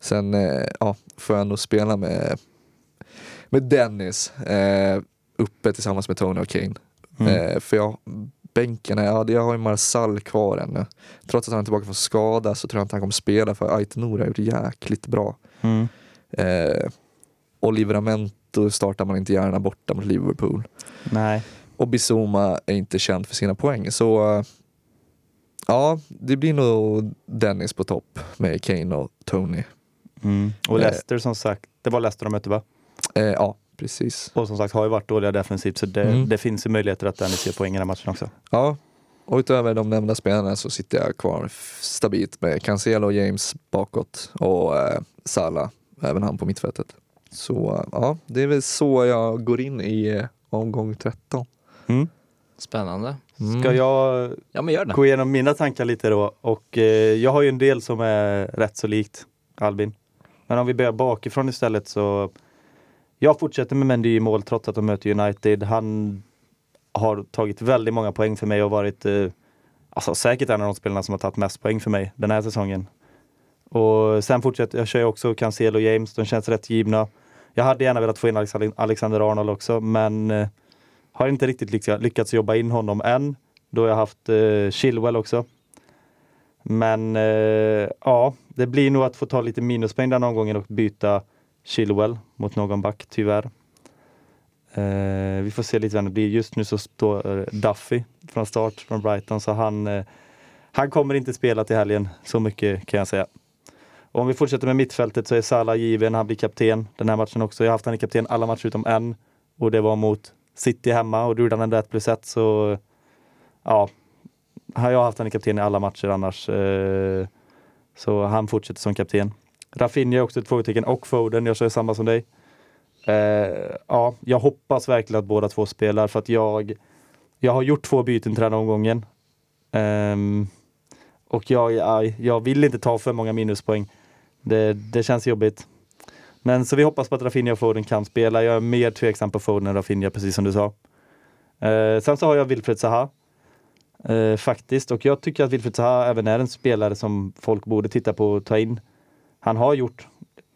sen eh, ja, får jag nog spela med, med Dennis eh, uppe tillsammans med Tony och Kane. Mm. För jag, bänken, ja, jag har ju Marsall kvar ännu. Trots att han är tillbaka från skada så tror jag inte han kommer spela för Aitonor har gjort jäkligt bra. Mm. Eh, och Livramento startar man inte gärna borta mot Liverpool. Nej. Och Bizuma är inte känd för sina poäng. Så eh, ja, det blir nog Dennis på topp med Kane och Tony. Mm. Och Eh. Leicester som sagt, det var Leicester de mötte va? Eh, ja, precis. Och som sagt har ju varit dåliga defensivt så det, Mm. det finns ju möjligheter att Dennis gör poäng i den här matchen också. Ja, och utöver de nämnda spelarna så sitter jag kvar stabilt med Cancelo och James bakåt och eh, Salah, även han på mittfältet. Så eh, ja, det är väl så jag går in i eh, omgång 13. Mm. Spännande. Mm. Ska jag Ja men gör det. gå igenom mina tankar lite då? Och eh, jag har ju en del som är rätt så likt Albin. Men om vi börjar bakifrån istället så jag fortsätter med Mendy i mål trots att de möter United. Han har tagit väldigt många poäng för mig och varit eh, alltså, säkert en av de spelarna som har tagit mest poäng för mig den här säsongen. Och sen fortsätter jag kör jag också Cancelo och James, de känns rätt givna. Jag hade gärna velat få in Alexander Arnold också men eh, har inte riktigt lyckats, lyckats jobba in honom än. Då har jag haft eh, Chilwell också. Men eh, ja, det blir nog att få ta lite minuspoäng den omgången och byta Chilwell mot någon back, tyvärr. Eh, vi får se lite vem det blir. Just nu så står eh, Duffy från start från Brighton, så han, eh, han kommer inte spela till helgen. Så mycket kan jag säga. Och om vi fortsätter med mittfältet så är Salah given, han blir kapten den här matchen också. Jag har haft han i kapten alla matcher utom en och det var mot City hemma och då gjorde han ändå 1 plus 1 så ja, har haft han i kapten i alla matcher annars. Eh, så han fortsätter som kapten. Rafinha är också ett frågetecken och Foden, jag kör samma som dig. Eh, ja, jag hoppas verkligen att båda två spelar för att jag, jag har gjort två byten till den här omgången. Eh, och jag, jag, jag vill inte ta för många minuspoäng. Det, det känns jobbigt. Men så vi hoppas på att Rafinha och Foden kan spela. Jag är mer tveksam på Foden än Rafinha, precis som du sa. Eh, sen så har jag Wilfred Zaha. Eh, faktiskt, och jag tycker att Wilfred Zaha även är en spelare som folk borde titta på och ta in. Han har gjort,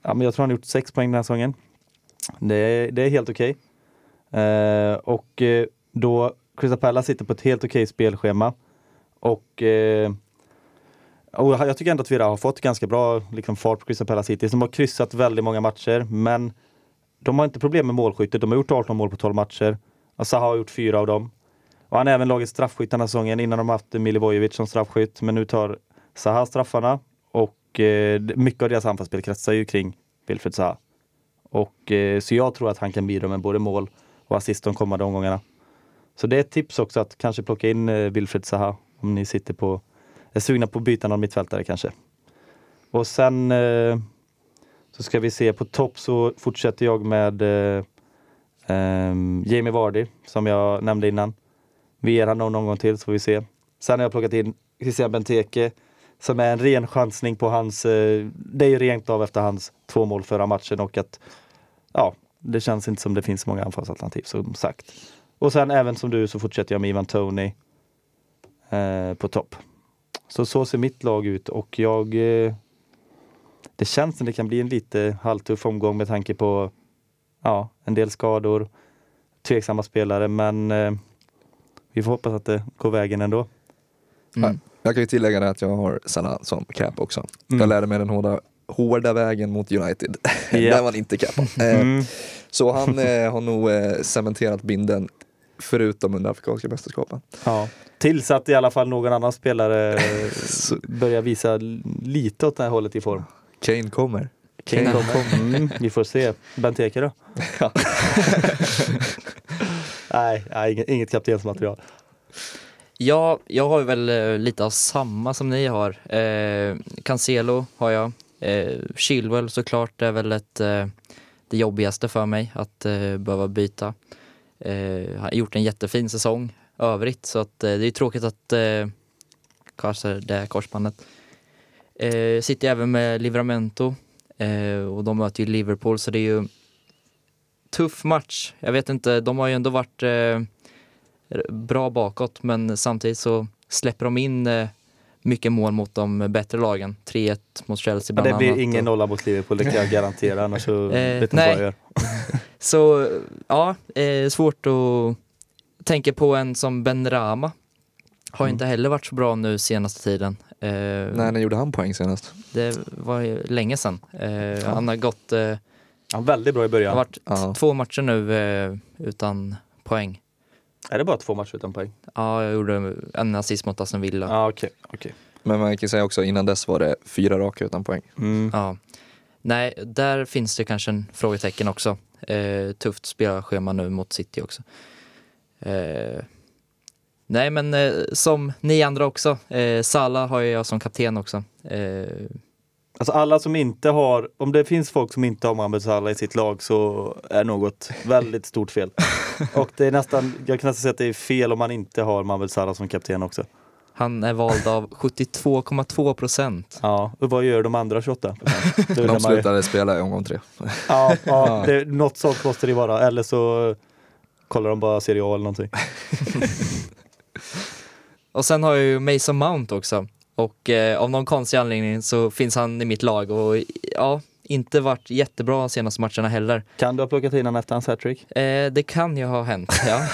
ja, men jag tror han har gjort sex poäng den här säsongen. Det är, det är helt okej. Eh, och eh, då Crystal Palace sitter på ett helt okej spelschema. Och, eh, och jag tycker ändå att vi har fått ganska bra liksom, fart på Crystal Palace hittills. De har kryssat väldigt många matcher, men de har inte problem med målskyttet. De har gjort 18 mål på 12 matcher. Och Zaha har gjort fyra av dem. Och han är även lagets straffskytt den här säsongen. Innan de haft Milivojevic som straffskytt, men nu tar Zaha straffarna. Och eh, mycket av deras anfallsspel kretsar ju kring Wilfred Zaha. Och, eh, så jag tror att han kan bidra med både mål och assist de kommande omgångarna. Så det är ett tips också att kanske plocka in eh, Wilfred Zaha om ni sitter på, är sugna på att byta någon mittfältare kanske. Och sen eh, så ska vi se, på topp så fortsätter jag med eh, eh, Jamie Vardy som jag nämnde innan. Vi ger honom någon gång till så får vi se. Sen har jag plockat in Christian Benteke som är en ren chansning på hans, eh, det är ju rent av efter hans två mål förra matchen och att ja, det känns inte som det finns många anfallsalternativ som sagt. Och sen även som du så fortsätter jag med Ivan Tony eh, på topp. Så så ser mitt lag ut och jag eh, det känns som det kan bli en lite halvtuff omgång med tanke på ja, en del skador, tveksamma spelare men eh, vi får hoppas att det går vägen ändå. Mm. Jag kan ju tillägga det att jag har Salah som cap också. Mm. Jag lärde mig den hårda, hårda vägen mot United. Ja. Där man inte capar. Eh, Mm. Så han eh, har nog eh, cementerat binden förutom under Afrikanska mästerskapen. Ja. Tills att i alla fall någon annan spelare [LAUGHS] börjar visa lite åt det här hållet i form. Kane kommer. Kane kommer. [LAUGHS] Mm, vi får se. Benteke då? Ja. [LAUGHS] nej, nej, inget kaptensmaterial. Ja, jag har väl eh, lite av samma som ni har. Eh, Cancelo har jag. Eh, Chilwell såklart är väl ett, eh, det jobbigaste för mig att eh, behöva byta. Eh, han har gjort en jättefin säsong övrigt så att eh, det är tråkigt att eh, kanske det är korsbandet. Eh, sitter även med Livramento eh, och de möter ju Liverpool så det är ju tuff match. Jag vet inte, de har ju ändå varit eh, bra bakåt men samtidigt så släpper de in eh, mycket mål mot de bättre lagen. 3-1 mot Chelsea Ja, bland det blir annat. ingen nolla mot Liverpool, det kan jag garantera. Annars så Eh, vet inte nej. vad jag gör. Så ja, eh, svårt att tänka på en som Ben Rama. Har Mm. inte heller varit så bra nu senaste tiden. Eh, När, när gjorde han poäng senast? Det var ju länge sedan. Eh, Han har gått, eh, Ja, väldigt bra i det har början. varit Ja. två matcher nu eh, utan poäng. Är det bara två matcher utan poäng? Ja, jag gjorde en assist mot Aston Villa. Ja, okej. okej. Men man kan säga också innan dess var det fyra raka utan poäng. Mm. Ja. Nej, där finns det kanske en frågetecken också. Eh, tufft spelarschema nu mot City också. Eh, nej, men eh, som ni andra också. Eh, Salah har ju jag som kapten också. Eh, Alltså alla som inte har, om det finns folk som inte har Mohamed Salah i sitt lag så är något väldigt stort fel. [LAUGHS] Och det är nästan, jag kan nästan säga att det är fel om man inte har Mohamed Salah som kapten också. han är vald av 72,2 procent. [LAUGHS] Ja, och vad gör de andra 28? [LAUGHS] Det undrar De man ju. slutade spela i omgång tre. Ja, ja det, något sånt måste det vara. Eller så kollar de bara Serie A eller någonting. Och sen har jag ju Mason Mount också. Och eh, av någon konstig anledning så finns han i mitt lag och ja, inte varit jättebra senaste matcherna heller. Kan du ha plockat in honom efter hans hattrick? Eh, det kan ju ha hänt, ja.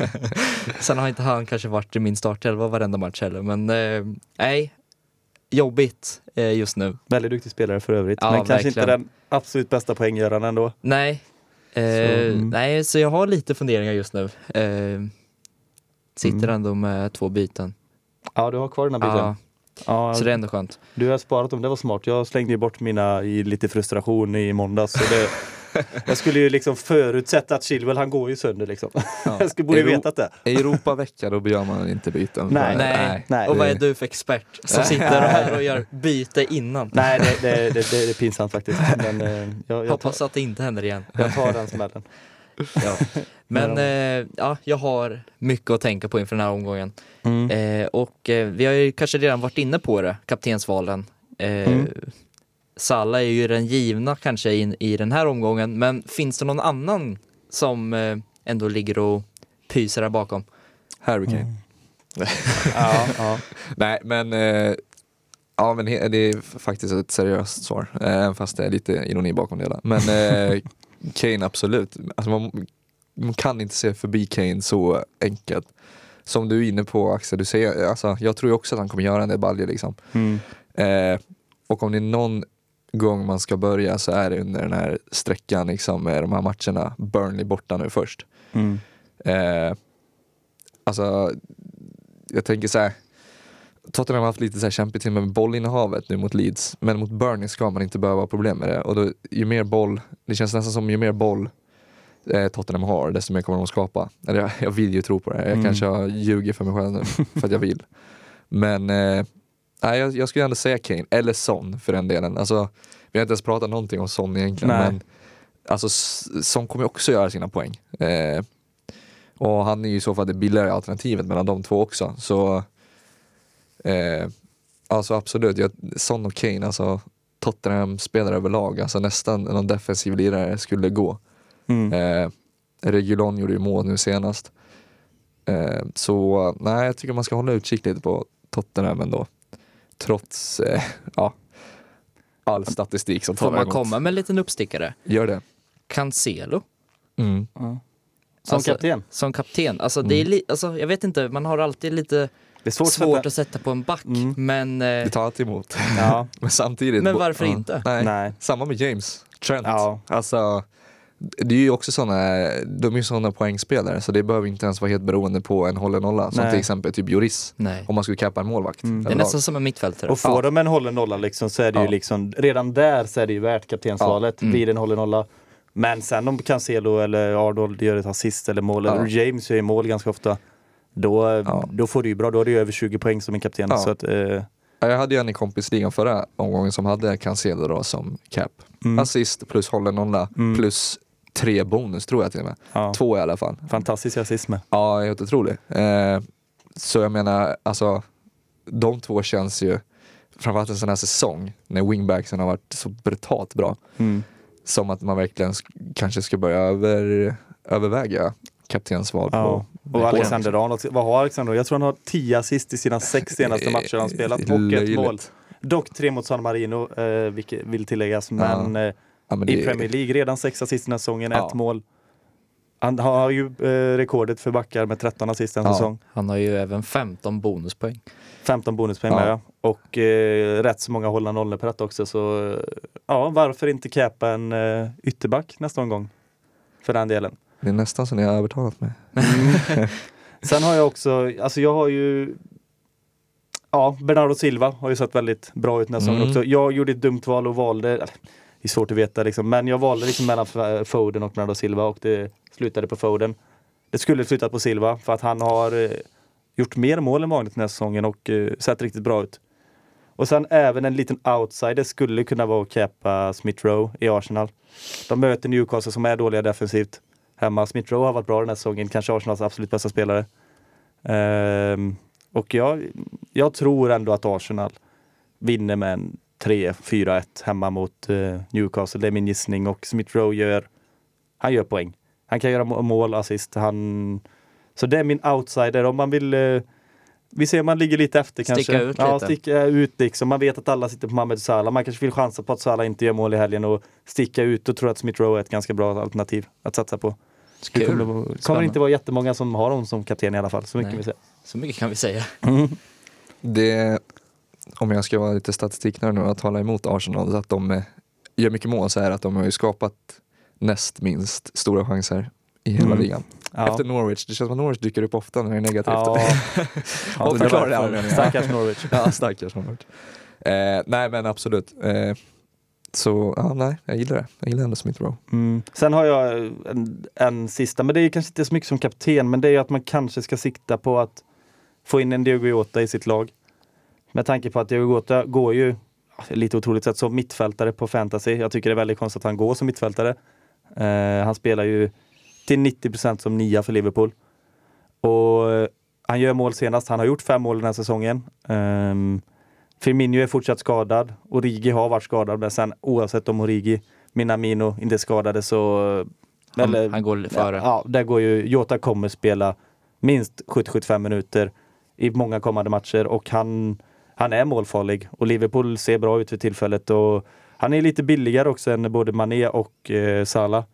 [LAUGHS] Sen har inte han kanske varit i min startelva varenda match heller, men eh, nej, jobbigt eh, just nu. Väldigt duktig spelare för övrigt. Ja, men kanske inte den absolut bästa poänggöraren ändå. Nej, eh, mm. nej, så jag har lite funderingar just nu. Eh, sitter Mm. ändå med två byten. Ja, du har kvar den här biten. Ja, Ja, så det är ändå skönt. Du har sparat dem, det var smart. Jag slängde ju bort mina i lite frustration i måndags. Så det, [LAUGHS] Jag skulle ju liksom förutsätta att Chilwell, han går ju sönder liksom. Ja. [LAUGHS] Jag skulle borde Euro- vetat det. Europavecka, då gör man inte byten. Nej. Nej. Nej. Och vad är du för expert som sitter här och gör [LAUGHS] byte innan? Nej, det, det, det, det är pinsamt faktiskt. Men eh, jag, jag, tar, Hoppas att det inte händer igen. jag tar den smällen. Ja. Men eh, ja, jag har mycket att tänka på inför den här omgången. Mm. Eh, och eh, vi har ju kanske redan varit inne på det, kaptensvalen. Eh, Mm. Salah är ju den givna kanske in, i den här omgången, men finns det någon annan som eh, ändå ligger och pyser där bakom? Harry Kane. [LAUGHS] Ja, ja. Nej, men, eh, ja, men det är faktiskt ett seriöst svar, eh, även fast det är lite ironi bakom det hela. Men eh, Kane, absolut. Alltså, man, man kan inte se förbi Kane så enkelt. Som du är inne på Axel, du säger, alltså, jag tror också att han kommer göra en del baljor. Liksom. Mm. Eh, och om det är någon gång man ska börja så är det under den här sträckan liksom, med de här matcherna. Burnley borta nu först. Mm. Eh, alltså, jag tänker så här. Tottenham har haft lite så här kämpigt till med bollinnehavet nu mot Leeds, men mot Burnley ska man inte behöva ha problem med det. Och då, ju mer boll, det känns nästan som ju mer boll eh, Tottenham har, desto mer kommer de att skapa. Eller jag, jag vill ju tro på det, jag Mm. kanske ljugit för mig själv nu, för att jag vill. [LAUGHS] Men eh, nej, jag, jag skulle ändå säga Kane, eller Son för den delen. Alltså, vi har inte ens pratat någonting om Son egentligen, Nej. men alltså, Son kommer också göra sina poäng. Eh, och han är ju i så fall det billigare alternativet mellan de två också. Så eh, alltså absolut, jag, Son och Kane, alltså Tottenham spelar överlag, alltså nästan någon defensiv lirare skulle gå. Mm. Eh, Regulon gjorde ju mål nu senast. Eh, så nej, jag tycker man ska hålla utkik lite på Tottenham ändå. Trots eh, [LAUGHS] ja, all statistik som Får talar man emot. komma med en liten uppstickare? Gör det. Cancelo Mm. Ja. Som Alltså, kapten. som kapten. Alltså, det är li- alltså, jag vet inte, man har alltid lite Det är svårt, svårt, att att sätta på en back, Mm. men, eh, Det tar alltid emot. [LAUGHS] Ja. [LAUGHS] Men samtidigt. Men varför inte? Nej. Nej. Samma med James. Trent. Ja. Alltså, det är ju också såna, de är ju sådana poängspelare så det behöver inte ens vara helt beroende på en hållen nolla. Som Nej. till exempel typ Joris. nej. Om man skulle cappa en målvakt. Mm. Det är nästan som en mittfältare. Och får Ja. de en hållen nolla liksom, så är det ju Ja. liksom, redan där så är det ju värt kaptensvalet Ja. Mm. vid en hållen nolla. Men sen om Cancelo eller Arnold gör ett assist eller mål, Ja. eller James gör ju mål ganska ofta. Då, Ja. då får du ju bra, då har du ju över 20 poäng som en kapten. Ja. Så att, eh, Ja, Jag hade ju en i kompisligan förra omgången som hade Cancelo då som cap. mm, Assist plus hållen nolla Mm. plus tre bonus tror jag till och med. ja. Två i alla fall. Fantastisk assist med. Ja, helt otrolig. Eh, så jag menar, alltså de två känns ju, framförallt en sån här säsong när wingbacksen har varit så brutalt bra, Mm. som att man verkligen sk- kanske ska börja över, överväga kaptensval Ja. Och Alexander Arnold, vad har Alexander? Jag tror han har 10 assist i sina sex [LAUGHS] senaste matcher han spelat och ett mål. Dock tre mot San Marino, eh, vilket vill tilläggas. Men eh, Ja, men i det- Premier League redan sex assist den här säsongen, Ja. ett mål. Han har ju eh, rekordet för backar med 13 assist en Ja. säsong. Han har ju även 15 bonuspoäng. 15 bonuspoäng Ja. med ja. Och eh, rätt så många hållna nollor på detta också. Så eh, ja, varför inte cappa en eh, ytterback nästa omgång? För den delen. Det är nästan så ni har övertalat mig. [LAUGHS] Sen har jag också, alltså jag har ju Ja, Bernardo Silva har ju sett väldigt bra ut den här Mm. också. Jag gjorde ett dumt val och valde, eller, det är svårt att veta liksom, men jag valde liksom mellan Foden och Bernardo Silva och det slutade på Foden. Det skulle slutat på Silva för att han har eh, gjort mer mål än vanligt den här säsongen och eh, sett riktigt bra ut. Och sen även en liten outsider skulle kunna vara att cappa Smith Rowe i Arsenal. De möter Newcastle som är dåliga defensivt hemma. Smith Rowe har varit bra den här säsongen, kanske Arsenals absolut bästa spelare. Ehm, och jag, jag tror ändå att Arsenal vinner med en 3-4-1 hemma mot eh, Newcastle. Det är min gissning och Smith Rowe gör, han gör poäng. Han kan göra mål, assist. Han, så det är min outsider. Om man vill eh, vi ser man ligger lite efter Sticka kanske. ut ja, lite. sticka ut liksom. Man vet att alla sitter på Mohamed Salah. Man kanske vill chansa på att Salah inte gör mål i helgen och sticka ut och tror att Smith Rowe är ett ganska bra alternativ att satsa på. Det Kul. kommer, det kommer Spännande. inte vara jättemånga som har honom som kapten i alla fall. Så mycket Nej. vi säger. Så mycket kan vi säga. [LAUGHS] Det, om jag ska vara lite statistiknörd nu och tala emot Arsenal, så att de eh, gör mycket mål så är att de har ju skapat näst minst stora chanser i hela Mm. ligan. Ja. Efter Norwich, det känns som att Norwich dyker upp ofta när det är negativt. Ja. [LAUGHS] Ja, det förklara var det anledningen. Stackars Norwich. ja, stackars Norwich. Eh, nej men absolut. Eh, Så ja, nej, jag gillar det. Jag gillar ändå Smith Rowe. Mm. Sen har jag en, en sista, men det är kanske inte så mycket som kapten, men det är att man kanske ska sikta på att få in en Diogo Jota i sitt lag. Med tanke på att Diogo Jota går ju, lite otroligt sett, som mittfältare på fantasy. Jag tycker det är väldigt konstigt att han går som mittfältare. Eh, han spelar ju till 90% som nia för Liverpool. Och eh, han gör mål senast. Han har gjort fem mål den här säsongen. Um, Firmino är fortsatt skadad. Origi har varit skadad, men sen oavsett om Origi, Minamino inte är skadade så... Han, eller- han går före. Ja, ja, där går ju, Jota kommer spela minst 70-75 minuter i många kommande matcher och han, han är målfarlig och Liverpool ser bra ut för tillfället och han är lite billigare också än både Mané och eh, Salah.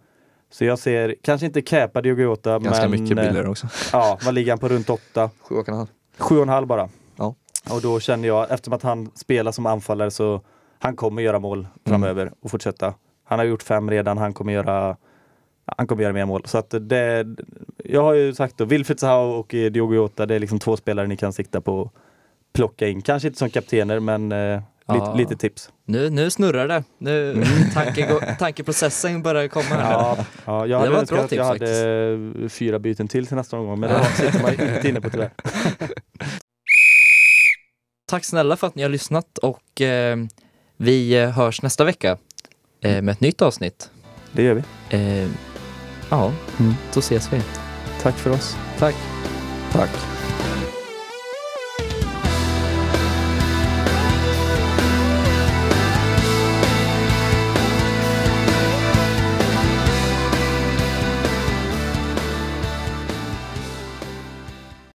Så jag ser, kanske inte capad Diogo Jota, Ganska men mycket eh, billigare också. [LAUGHS] Ja, vad ligger han på? Runt åtta? Sju och en halv. Sju och en halv bara. Ja. Och då känner jag, eftersom att han spelar som anfallare så han kommer göra mål framöver och fortsätta. Han har gjort fem redan, han kommer göra han kommer göra mer mål. Så att det, jag har ju sagt då, Wilfried Zaha och eh, Diogo Jota, det är liksom två spelare ni kan sikta på att plocka in. Kanske inte som kaptener, men eh. Lite, lite tips. Nu, nu snurrar det. Nu, [LAUGHS] tanke, tankeprocessen börjar komma här. Ja, ja, jag Det var ett bra att jag tips hade fyra byten till till nästa omgång, men det sitter man inte inne på tyvärr. [LAUGHS] Tack snälla för att ni har lyssnat och eh, vi hörs nästa vecka eh, med ett nytt avsnitt. Det gör vi. Eh, ja, Mm. då ses vi. Tack för oss. Tack. Tack.